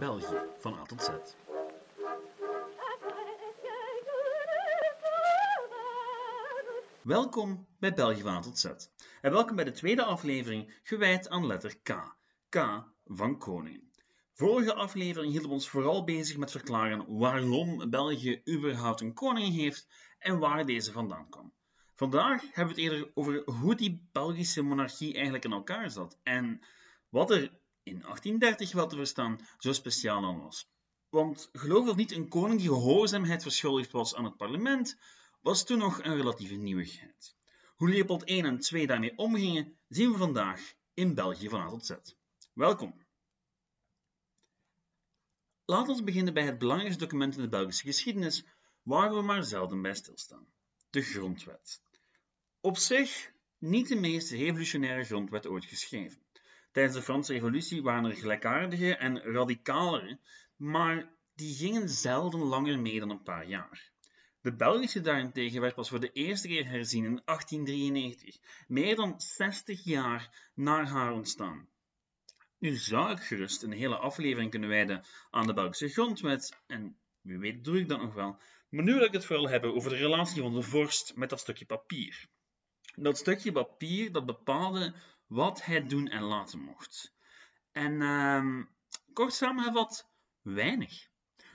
België van A tot Z. Welkom bij België van A tot Z. En welkom bij de tweede aflevering gewijd aan letter K. K van koning. Vorige aflevering hielden we ons vooral bezig met verklaren waarom België überhaupt een koning heeft en waar deze vandaan kwam. Vandaag hebben we het eerder over hoe die Belgische monarchie eigenlijk in elkaar zat en wat er in 1830 wel te verstaan zo speciaal aan was. Want geloof of niet, een koning die gehoorzaamheid verschuldigd was aan het parlement, was toen nog een relatieve nieuwigheid. Hoe Leopold I en II daarmee omgingen, zien we vandaag in België van A tot Z. Welkom! Laten we beginnen bij het belangrijkste document in de Belgische geschiedenis, waar we maar zelden bij stilstaan: de Grondwet. Op zich niet de meest revolutionaire grondwet ooit geschreven. Tijdens de Franse Revolutie waren er gelijkaardige en radicalere, maar die gingen zelden langer mee dan een paar jaar. De Belgische daarentegen werd pas voor de eerste keer herzien in 1893, meer dan 60 jaar na haar ontstaan. Nu zou ik gerust een hele aflevering kunnen wijden aan de Belgische grondwet, en wie weet doe ik dat nog wel, maar nu wil ik het vooral hebben over de relatie van de vorst met dat stukje papier. Dat stukje papier dat bepaalde wat hij doen en laten mocht. En uh, kort samengevat, weinig.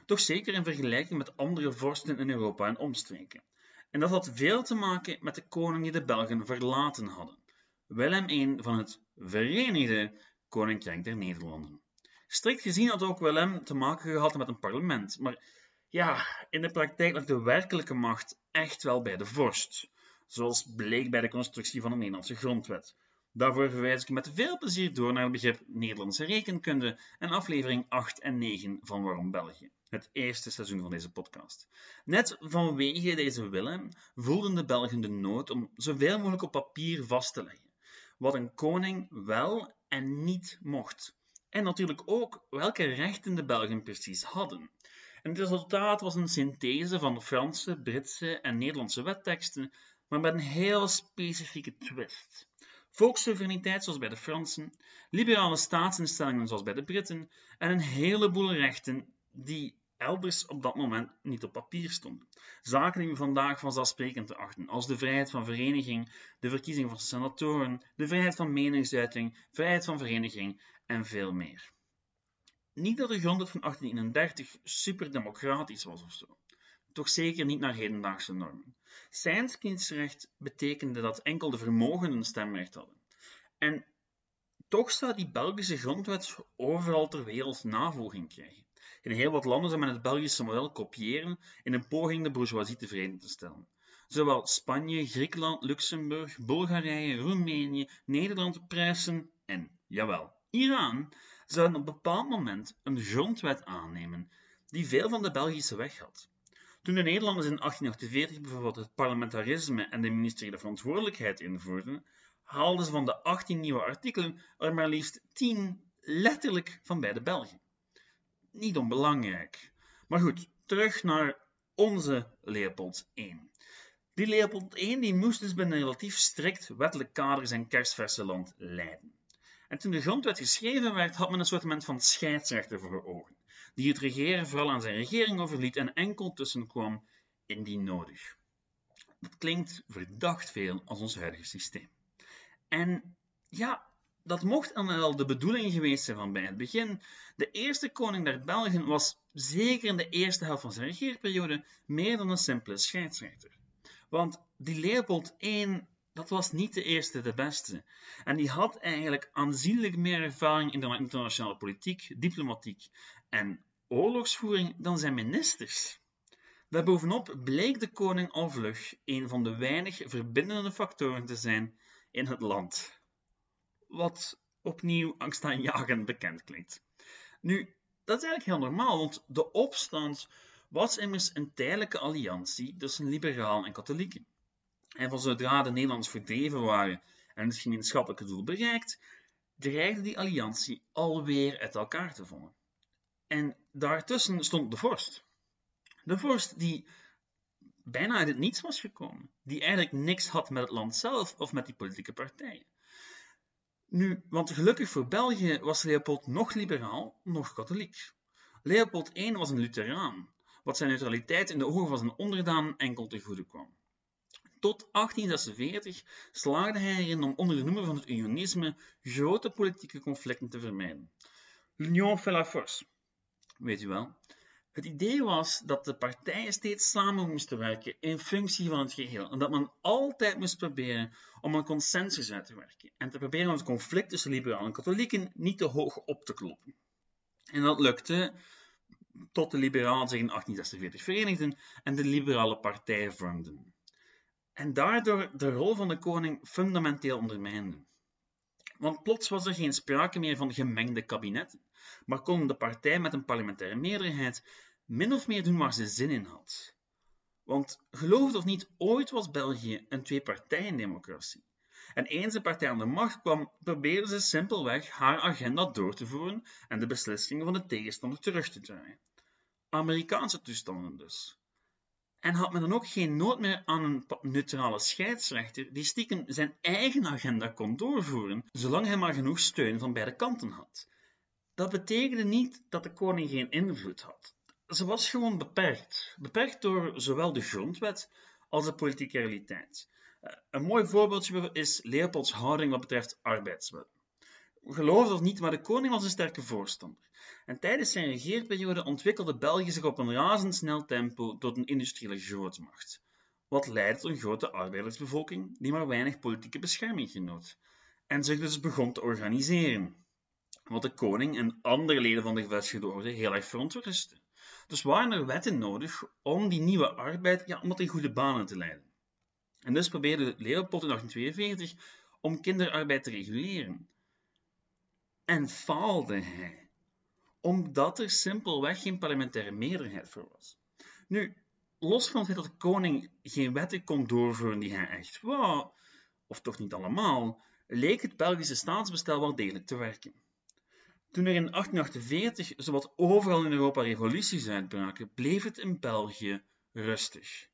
Toch zeker in vergelijking met andere vorsten in Europa en omstreken. En dat had veel te maken met de koning die de Belgen verlaten hadden. Willem I van het Verenigde Koninkrijk der Nederlanden. Strikt gezien had ook Willem te maken gehad met een parlement, maar ja, in de praktijk lag de werkelijke macht echt wel bij de vorst, zoals bleek bij de constructie van de Nederlandse grondwet. Daarvoor verwijs ik met veel plezier door naar het begrip Nederlandse rekenkunde en aflevering 8 en 9 van Waarom België, het eerste seizoen van deze podcast. Net vanwege deze Willem voelden de Belgen de nood om zoveel mogelijk op papier vast te leggen, wat een koning wel en niet mocht. En natuurlijk ook welke rechten de Belgen precies hadden. En het resultaat was een synthese van Franse, Britse en Nederlandse wetteksten, maar met een heel specifieke twist. Volkssoevereiniteit zoals bij de Fransen, liberale staatsinstellingen zoals bij de Britten en een heleboel rechten die elders op dat moment niet op papier stonden. Zaken die we vandaag vanzelfsprekend te achten, als de vrijheid van vereniging, de verkiezing van senatoren, de vrijheid van meningsuiting, vrijheid van vereniging en veel meer. Niet dat de grondwet van 1831 superdemocratisch was of zo. Toch zeker niet naar hedendaagse normen. Zijns kiesrecht betekende dat enkel de vermogenden stemrecht hadden. En toch zou die Belgische grondwet overal ter wereld navolging krijgen. In heel wat landen zou men het Belgische model kopiëren in een poging de bourgeoisie tevreden te stellen. Zowel Spanje, Griekenland, Luxemburg, Bulgarije, Roemenië, Nederland, Pruisen en, jawel, Iran zouden op een bepaald moment een grondwet aannemen die veel van de Belgische weg had. Toen de Nederlanders in 1848 bijvoorbeeld het parlementarisme en de ministeriële verantwoordelijkheid invoerden, haalden ze van de 18 nieuwe artikelen er maar liefst 10 letterlijk van bij de Belgen. Niet onbelangrijk. Maar goed, terug naar onze Leopold I. Die Leopold I die moest dus binnen een relatief strikt wettelijk kader zijn kerstverse land leiden. En toen de grondwet geschreven werd, had men een soort van scheidsrechter voor ogen, die het regeren vooral aan zijn regering overliet en enkel tussenkwam indien nodig. Dat klinkt verdacht veel als ons huidige systeem. En ja, dat mocht dan wel de bedoeling geweest zijn van bij het begin. De eerste koning der Belgen was zeker in de eerste helft van zijn regeerperiode meer dan een simpele scheidsrechter. Want die Leopold I dat was niet de eerste, de beste. En die had eigenlijk aanzienlijk meer ervaring in de internationale politiek, diplomatiek en oorlogsvoering dan zijn ministers. Daarbovenop bleek de koning al vlug een van de weinig verbindende factoren te zijn in het land. Wat opnieuw angstaanjagend bekend klinkt. Nu, dat is eigenlijk heel normaal, want de opstand was immers een tijdelijke alliantie tussen liberaal en katholieken. En van zodra de Nederlanders verdreven waren en het gemeenschappelijke doel bereikt, dreigde die alliantie alweer uit elkaar te vallen. En daartussen stond de vorst. De vorst die bijna uit het niets was gekomen, die eigenlijk niks had met het land zelf of met die politieke partijen. Nu, want gelukkig voor België was Leopold nog liberaal, nog katholiek. Leopold I was een Lutheraan, wat zijn neutraliteit in de ogen van zijn onderdaan enkel te goede kwam. Tot 1846 slaagde hij erin om onder de noemer van het unionisme grote politieke conflicten te vermijden. L'union fait la force. Weet u wel? Het idee was dat de partijen steeds samen moesten werken in functie van het geheel en dat men altijd moest proberen om een consensus uit te werken en te proberen om het conflict tussen liberalen en katholieken niet te hoog op te kloppen. En dat lukte tot de liberalen zich in 1846 verenigden en de liberale partij vormden. En daardoor de rol van de koning fundamenteel ondermijnden. Want plots was er geen sprake meer van gemengde kabinetten, maar kon de partij met een parlementaire meerderheid min of meer doen waar ze zin in had. Want geloof het of niet, ooit was België een twee-partijen-democratie. En eens de partij aan de macht kwam, probeerde ze simpelweg haar agenda door te voeren en de beslissingen van de tegenstander terug te draaien. Amerikaanse toestanden dus. En had men dan ook geen nood meer aan een neutrale scheidsrechter die stiekem zijn eigen agenda kon doorvoeren, zolang hij maar genoeg steun van beide kanten had. Dat betekende niet dat de koning geen invloed had. Ze was gewoon beperkt. Beperkt door zowel de grondwet als de politieke realiteit. Eh, een mooi voorbeeldje is Leopolds houding wat betreft arbeidswet. Geloof het of niet, maar de koning was een sterke voorstander. En tijdens zijn regeerperiode ontwikkelde België zich op een razendsnel tempo tot een industriële grootmacht, wat leidde tot een grote arbeidersbevolking die maar weinig politieke bescherming genoot, en zich dus begon te organiseren, wat de koning en andere leden van de gevestigde orde heel erg verontrustte. Dus waren er wetten nodig om die nieuwe arbeid om dat in goede banen te leiden. En dus probeerde Leopold in 1842 om kinderarbeid te reguleren. En faalde hij, omdat er simpelweg geen parlementaire meerderheid voor was. Nu, los van het feit dat de koning geen wetten kon doorvoeren die hij echt wou, of toch niet allemaal, leek het Belgische staatsbestel wel degelijk te werken. Toen er in 1848 zowat overal in Europa revoluties uitbraken, bleef het in België rustig.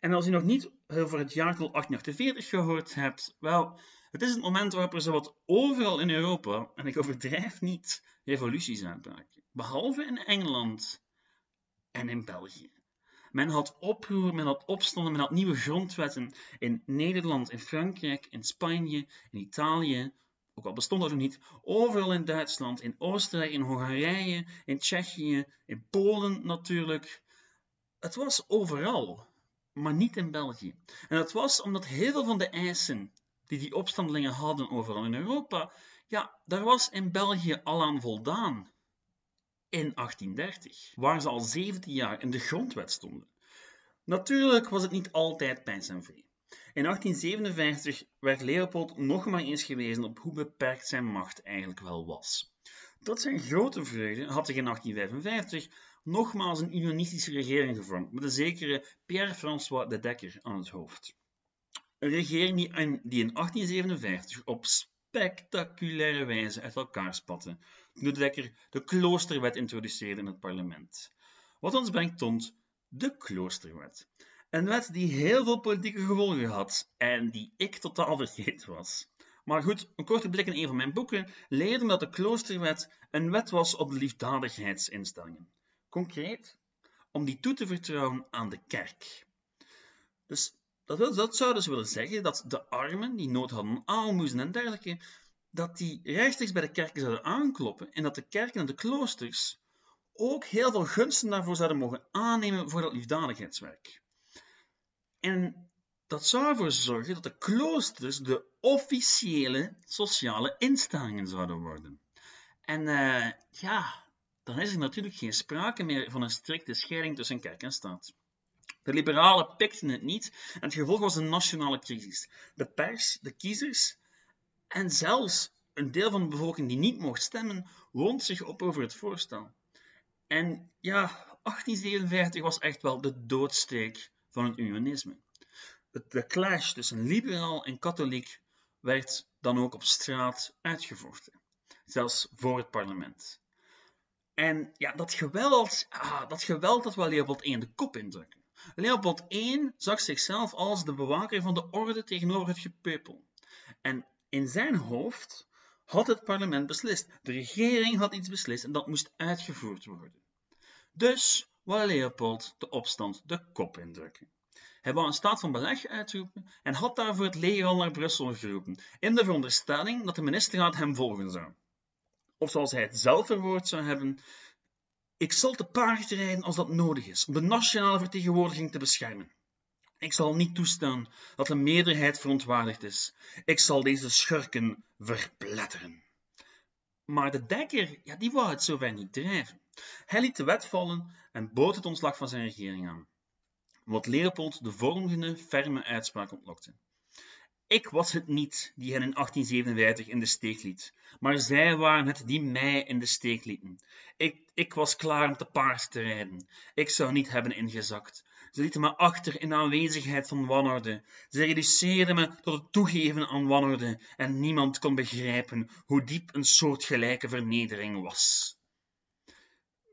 En als u nog niet over het jaartal 1848 gehoord hebt, wel, het is het moment waarop er zowat overal in Europa, en ik overdrijf niet, revoluties uitbraken. Behalve in Engeland en in België. Men had oproer, men had opstanden, men had nieuwe grondwetten in Nederland, in Frankrijk, in Spanje, in Italië, ook al bestond dat nog niet, overal in Duitsland, in Oostenrijk, in Hongarije, in Tsjechië, in Polen natuurlijk. Het was overal, maar niet in België. En dat was omdat heel veel van de eisen die die opstandelingen hadden overal in Europa, ja, daar was in België al aan voldaan. In 1830, waar ze al 17 jaar in de grondwet stonden. Natuurlijk was het niet altijd pijn en vrede. In 1857 werd Leopold nog maar eens gewezen op hoe beperkt zijn macht eigenlijk wel was. Tot zijn grote vreugde had hij in 1855 nogmaals een unionistische regering gevormd, met een zekere Pierre-François de Dekker aan het hoofd. Een regering die in, die in 1857 op spectaculaire wijze uit elkaar spatte, toen de Dekker de kloosterwet introduceerde in het parlement. Wat ons brengt tot de kloosterwet. Een wet die heel veel politieke gevolgen had en die ik totaal vergeten was. Maar goed, een korte blik in een van mijn boeken leerde dat de kloosterwet een wet was op de liefdadigheidsinstellingen. Concreet, om die toe te vertrouwen aan de kerk. Dus dat, dat zou dus willen zeggen dat de armen, die nood hadden aalmoezen en dergelijke, dat die rechtstreeks bij de kerken zouden aankloppen en dat de kerken en de kloosters ook heel veel gunsten daarvoor zouden mogen aannemen voor dat liefdadigheidswerk. En dat zou ervoor zorgen dat de kloosters de officiële sociale instellingen zouden worden. En uh, ja, dan is er natuurlijk geen sprake meer van een strikte scheiding tussen kerk en staat. De liberalen pikten het niet en het gevolg was een nationale crisis. De pers, de kiezers en zelfs een deel van de bevolking die niet mocht stemmen, wond zich op over het voorstel. En ja, 1857 was echt wel de doodsteek van het unionisme. De clash tussen liberaal en katholiek werd dan ook op straat uitgevochten, zelfs voor het parlement. En ja, dat geweld, ah, dat geweld dat wel Leopold I de kop indrukken. Leopold I zag zichzelf als de bewaker van de orde tegenover het gepeupel. En in zijn hoofd had het parlement beslist. De regering had iets beslist en dat moest uitgevoerd worden. Dus wou Leopold de opstand de kop indrukken. Hij wou een staat van beleg uitroepen en had daarvoor het leger al naar Brussel geroepen, in de veronderstelling dat de ministerraad hem volgen zou. Of zoals hij het zelf verwoord zou hebben, ik zal te paard rijden als dat nodig is, om de nationale vertegenwoordiging te beschermen. Ik zal niet toestaan dat de meerderheid verontwaardigd is. Ik zal deze schurken verpletteren. Maar de dekker, ja, die wou het zover niet drijven. Hij liet de wet vallen en bood het ontslag van zijn regering aan. Wat Leopold de volgende ferme uitspraak ontlokte. Ik was het niet die hen in 1857 in de steek liet, maar zij waren het die mij in de steek lieten. Ik, ik was klaar om te paard te rijden. Ik zou niet hebben ingezakt. Ze lieten me achter in aanwezigheid van wanorde. Ze reduceerden me tot het toegeven aan wanorde en niemand kon begrijpen hoe diep een soortgelijke vernedering was.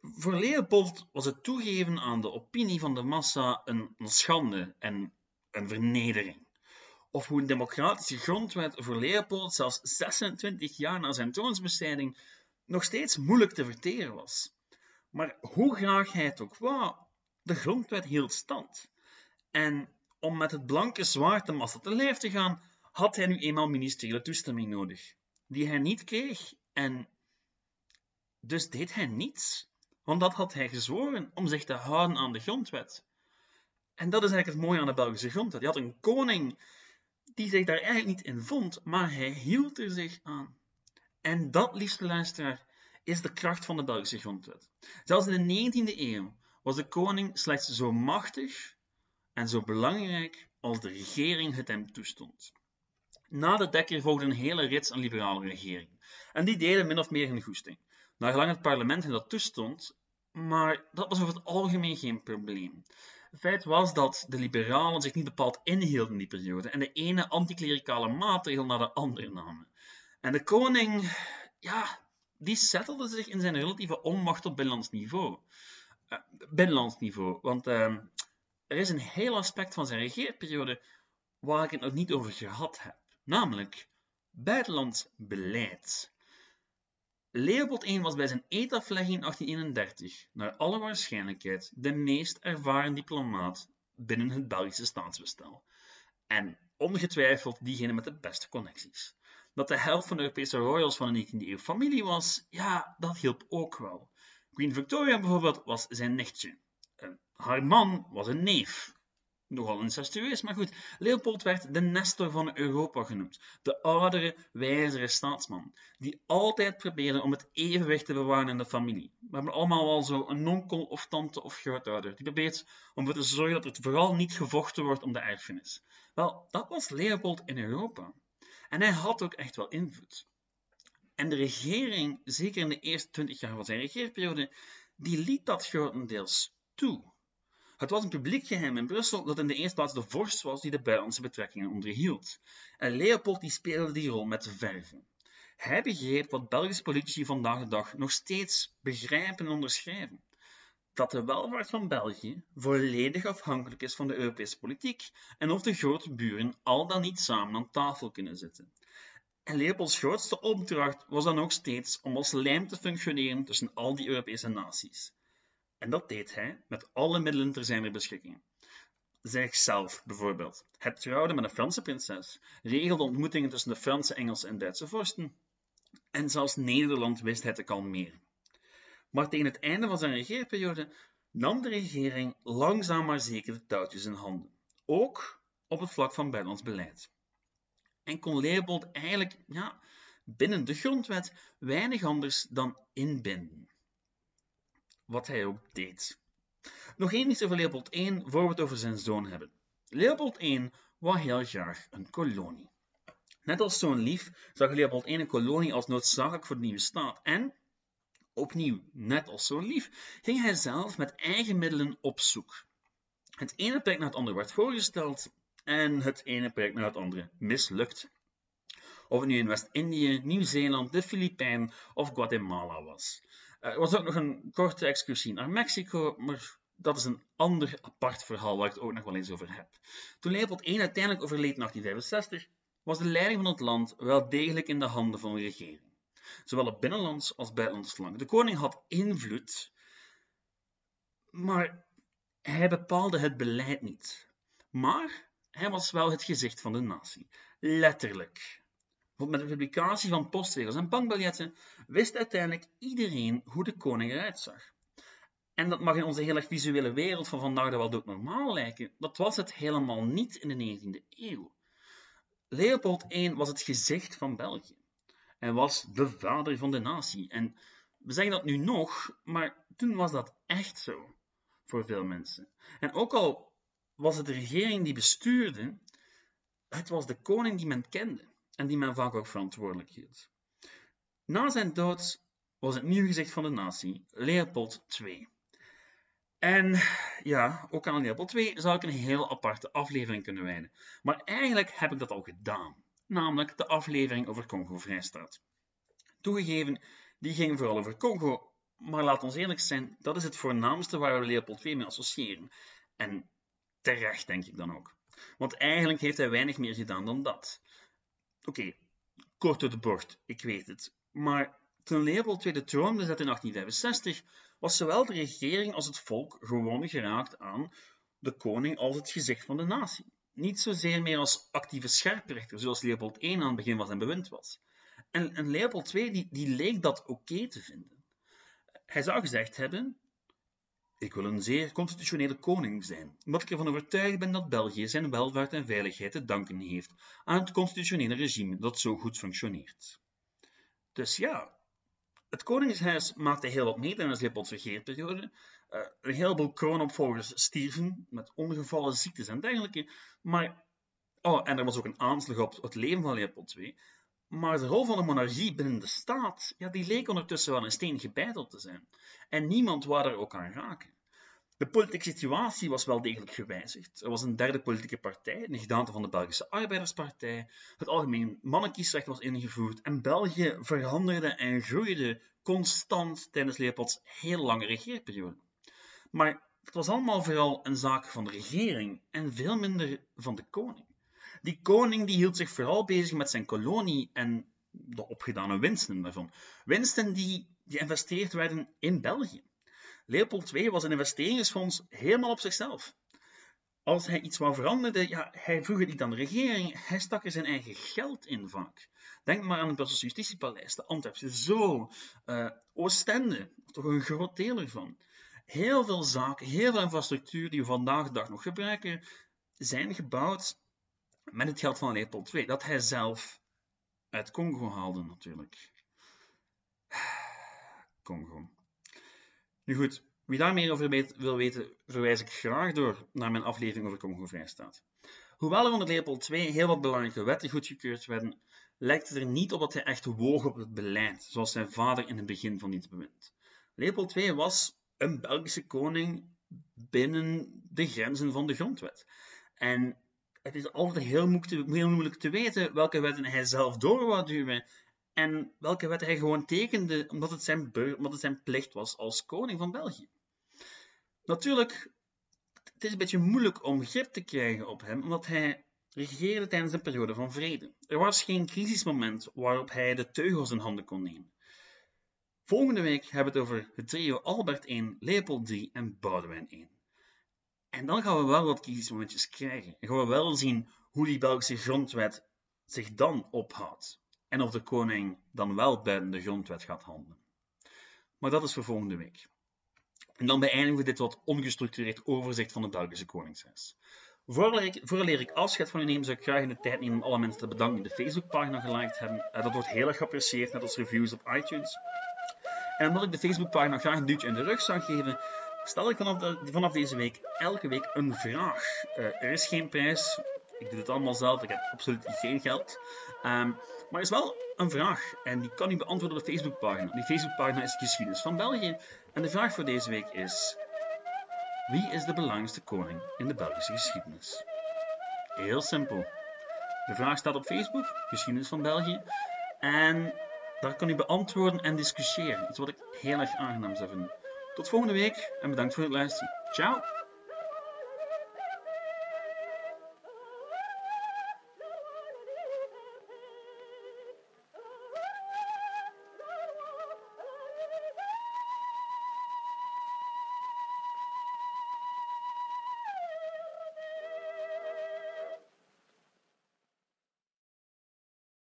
Voor Leopold was het toegeven aan de opinie van de massa een schande en een vernedering of hoe een democratische grondwet voor Leopold zelfs 26 jaar na zijn troonsbestrijding nog steeds moeilijk te verteren was. Maar hoe graag hij het ook wou, de grondwet hield stand. En om met het blanke zwaard de massa te lijf te gaan, had hij nu eenmaal ministeriële toestemming nodig, die hij niet kreeg en dus deed hij niets, want dat had hij gezworen om zich te houden aan de grondwet. En dat is eigenlijk het mooie aan de Belgische grondwet. Je had een koning die zich daar eigenlijk niet in vond, maar hij hield er zich aan. En dat, liefste luisteraar, is de kracht van de Belgische grondwet. Zelfs in de 19e eeuw was de koning slechts zo machtig en zo belangrijk als de regering het hem toestond. Na de Dekker volgde een hele rits aan liberale regeringen. En die deden min of meer hun goesting, naargelang het parlement hen dat toestond, maar dat was over het algemeen geen probleem. Het feit was dat de liberalen zich niet bepaald inhielden in die periode en de ene anticlericale maatregel naar de andere namen. En de koning, ja, die settelde zich in zijn relatieve onmacht op binnenlands niveau. Uh, binnenlands niveau, want uh, er is een heel aspect van zijn regeerperiode waar ik het nog niet over gehad heb, namelijk buitenlands beleid. Leopold I was bij zijn eetaflegging in 1831 naar alle waarschijnlijkheid de meest ervaren diplomaat binnen het Belgische staatsbestel. En ongetwijfeld diegene met de beste connecties. Dat de helft van de Europese royals van de 19e eeuw familie was, ja, dat hielp ook wel. Queen Victoria bijvoorbeeld was zijn nichtje. Haar man was een neef nogal incestueus, maar goed. Leopold werd de Nestor van Europa genoemd. De oudere, wijzere staatsman, die altijd probeerde om het evenwicht te bewaren in de familie. We hebben allemaal wel zo een onkel of tante of grootouder, die probeert om ervoor te zorgen dat er vooral niet gevochten wordt om de erfenis. Wel, dat was Leopold in Europa. En hij had ook echt wel invloed. En de regering, zeker in de eerste twintig jaar van zijn regeerperiode, die liet dat grotendeels toe. Het was een publiek geheim in Brussel dat in de eerste plaats de vorst was die de buitenlandse betrekkingen onderhield. En Leopold die speelde die rol met verven. Hij begreep wat Belgische politici vandaag de dag nog steeds begrijpen en onderschrijven. Dat de welvaart van België volledig afhankelijk is van de Europese politiek en of de grote buren al dan niet samen aan tafel kunnen zitten. En Leopolds grootste opdracht was dan ook steeds om als lijm te functioneren tussen al die Europese naties. En dat deed hij met alle middelen ter zijn beschikking. Zichzelf bijvoorbeeld. Het trouwde met een Franse prinses, regelde ontmoetingen tussen de Franse, Engelse en Duitse vorsten. En zelfs Nederland wist hij te kalmeren. Maar tegen het einde van zijn regeerperiode nam de regering langzaam maar zeker de touwtjes in handen. Ook op het vlak van buitenlands beleid. En kon Leopold eigenlijk ja, binnen de grondwet weinig anders dan inbinden wat hij ook deed. Nog één iets over Leopold I, voor we het over zijn zoon hebben. Leopold I wou heel graag een kolonie. Net als zo'n lief zag Leopold I een kolonie als noodzakelijk voor de nieuwe staat. En, opnieuw, net als zo'n lief, ging hij zelf met eigen middelen op zoek. Het ene project naar het andere werd voorgesteld en het ene project naar het andere mislukt. Of het nu in West-Indië, Nieuw-Zeeland, de Filipijnen of Guatemala was. Eh, er was ook nog een korte excursie naar Mexico, maar dat is een ander apart verhaal waar ik het ook nog wel eens over heb. Toen Leopold I uiteindelijk overleed in 1865, was de leiding van het land wel degelijk in de handen van de regering. Zowel op binnenlands als buitenlands belang. De koning had invloed, Maar hij bepaalde het beleid niet. Maar hij was wel het gezicht van de natie. Letterlijk. Met de publicatie van postregels en bankbiljetten wist uiteindelijk iedereen hoe de koning eruit zag. En dat mag in onze hele visuele wereld van vandaag wel normaal lijken. Dat was het helemaal niet in de 19e eeuw. Leopold I was het gezicht van België. Hij was de vader van de natie. En we zeggen dat nu nog, maar toen was dat echt zo voor veel mensen. En ook al was het de regering die bestuurde, het was de koning die men kende en die men vaak ook verantwoordelijk hield. Na zijn dood was het nieuw gezicht van de natie Leopold II. En ja, ook aan Leopold II zou ik een heel aparte aflevering kunnen wijden. Maar eigenlijk heb ik dat al gedaan, namelijk de aflevering over Congo-Vrijstaat. Toegegeven, die ging vooral over Congo, maar laat ons eerlijk zijn, dat is het voornaamste waar we Leopold II mee associëren. En terecht, denk ik dan ook. Want eigenlijk heeft hij weinig meer gedaan dan dat. Oké, kort door de bocht, ik weet het. Maar toen Leopold II de troon bezette in 1865, was zowel de regering als het volk gewoon geraakt aan de koning als het gezicht van de natie. Niet zozeer meer als actieve scherprechter, zoals Leopold I aan het begin van zijn bewind was. En, en Leopold II die, die leek dat oké te vinden. Hij zou gezegd hebben: Ik wil een zeer constitutionele koning zijn, omdat ik ervan overtuigd ben dat België zijn welvaart en veiligheid te danken heeft aan het constitutionele regime dat zo goed functioneert. Dus ja, het Koningshuis maakte heel wat mee tijdens Leopold's regeerperiode. Uh, een heleboel kroonopvolgers stierven met ongevallen ziektes en dergelijke. Maar, oh, en er was ook een aanslag op het leven van Leopold II. Maar de rol van de monarchie binnen de staat, ja, die leek ondertussen wel een steen gebeiteld te zijn. En niemand wou er ook aan raken. De politieke situatie was wel degelijk gewijzigd. Er was een derde politieke partij, de gedaante van de Belgische Arbeiderspartij. Het algemeen mannenkiesrecht was ingevoerd en België veranderde en groeide constant tijdens Leopolds heel lange regeerperiode. Maar het was allemaal vooral een zaak van de regering en veel minder van de koning. Die koning die hield zich vooral bezig met zijn kolonie en de opgedane winsten daarvan. Winsten die geïnvesteerd werden in België. Leopold II was een investeringsfonds helemaal op zichzelf. Als hij iets wou veranderen, ja, hij vroeg het niet aan de regering, hij stak er zijn eigen geld in vaak. Denk maar aan het Brusselse Justitiepaleis, de Antwerpse Zoo, uh, Oostende, toch een groot deel ervan. Heel veel zaken, heel veel infrastructuur die we vandaag de dag nog gebruiken, zijn gebouwd met het geld van Leopold II, dat hij zelf uit Congo haalde natuurlijk. Congo. Nu goed, wie daar meer over wil weten, verwijs ik graag door naar mijn aflevering over Congo-Vrijstaat. Hoewel er onder Leopold II heel wat belangrijke wetten goedgekeurd werden, lijkt het er niet op dat hij echt woog op het beleid, zoals zijn vader in het begin van dit bewind. Leopold II was een Belgische koning binnen de grenzen van de grondwet. En het is altijd heel moeilijk te, weten welke wetten hij zelf door duwen en welke wet hij gewoon tekende omdat het, zijn omdat het zijn plicht was als koning van België. Natuurlijk, het is een beetje moeilijk om grip te krijgen op hem, omdat hij regeerde tijdens een periode van vrede. Er was geen crisismoment waarop hij de teugels in handen kon nemen. Volgende week hebben we het over het trio Albert I, Leopold III en Boudewijn I. En dan gaan we wel wat crisismomentjes krijgen. En gaan we wel zien hoe die Belgische grondwet zich dan ophoudt en of de koning dan wel buiten de grondwet gaat handelen. Maar dat is voor volgende week. En dan beëindigen we dit wat ongestructureerd overzicht van het Belgische Koningshuis. Vooraleer ik, afscheid van u neem, zou ik graag in de tijd nemen om alle mensen te bedanken die de Facebookpagina geliked hebben. Eh, dat wordt heel erg geapprecieerd, net als reviews op iTunes. En omdat ik de Facebookpagina graag een duwtje in de rug zou geven, stel ik vanaf, vanaf deze week elke week een vraag. Uh, er is geen prijs, ik doe het allemaal zelf, ik heb absoluut geen geld. Um, maar er is wel een vraag en die kan u beantwoorden op de Facebookpagina. Die Facebookpagina is Geschiedenis van België. En de vraag voor deze week is: Wie is de belangrijkste koning in de Belgische geschiedenis? Heel simpel. De vraag staat op Facebook, Geschiedenis van België. En daar kan u beantwoorden en discussiëren. Iets wat ik heel erg aangenaam zou vinden. Tot volgende week en bedankt voor het luisteren. Ciao!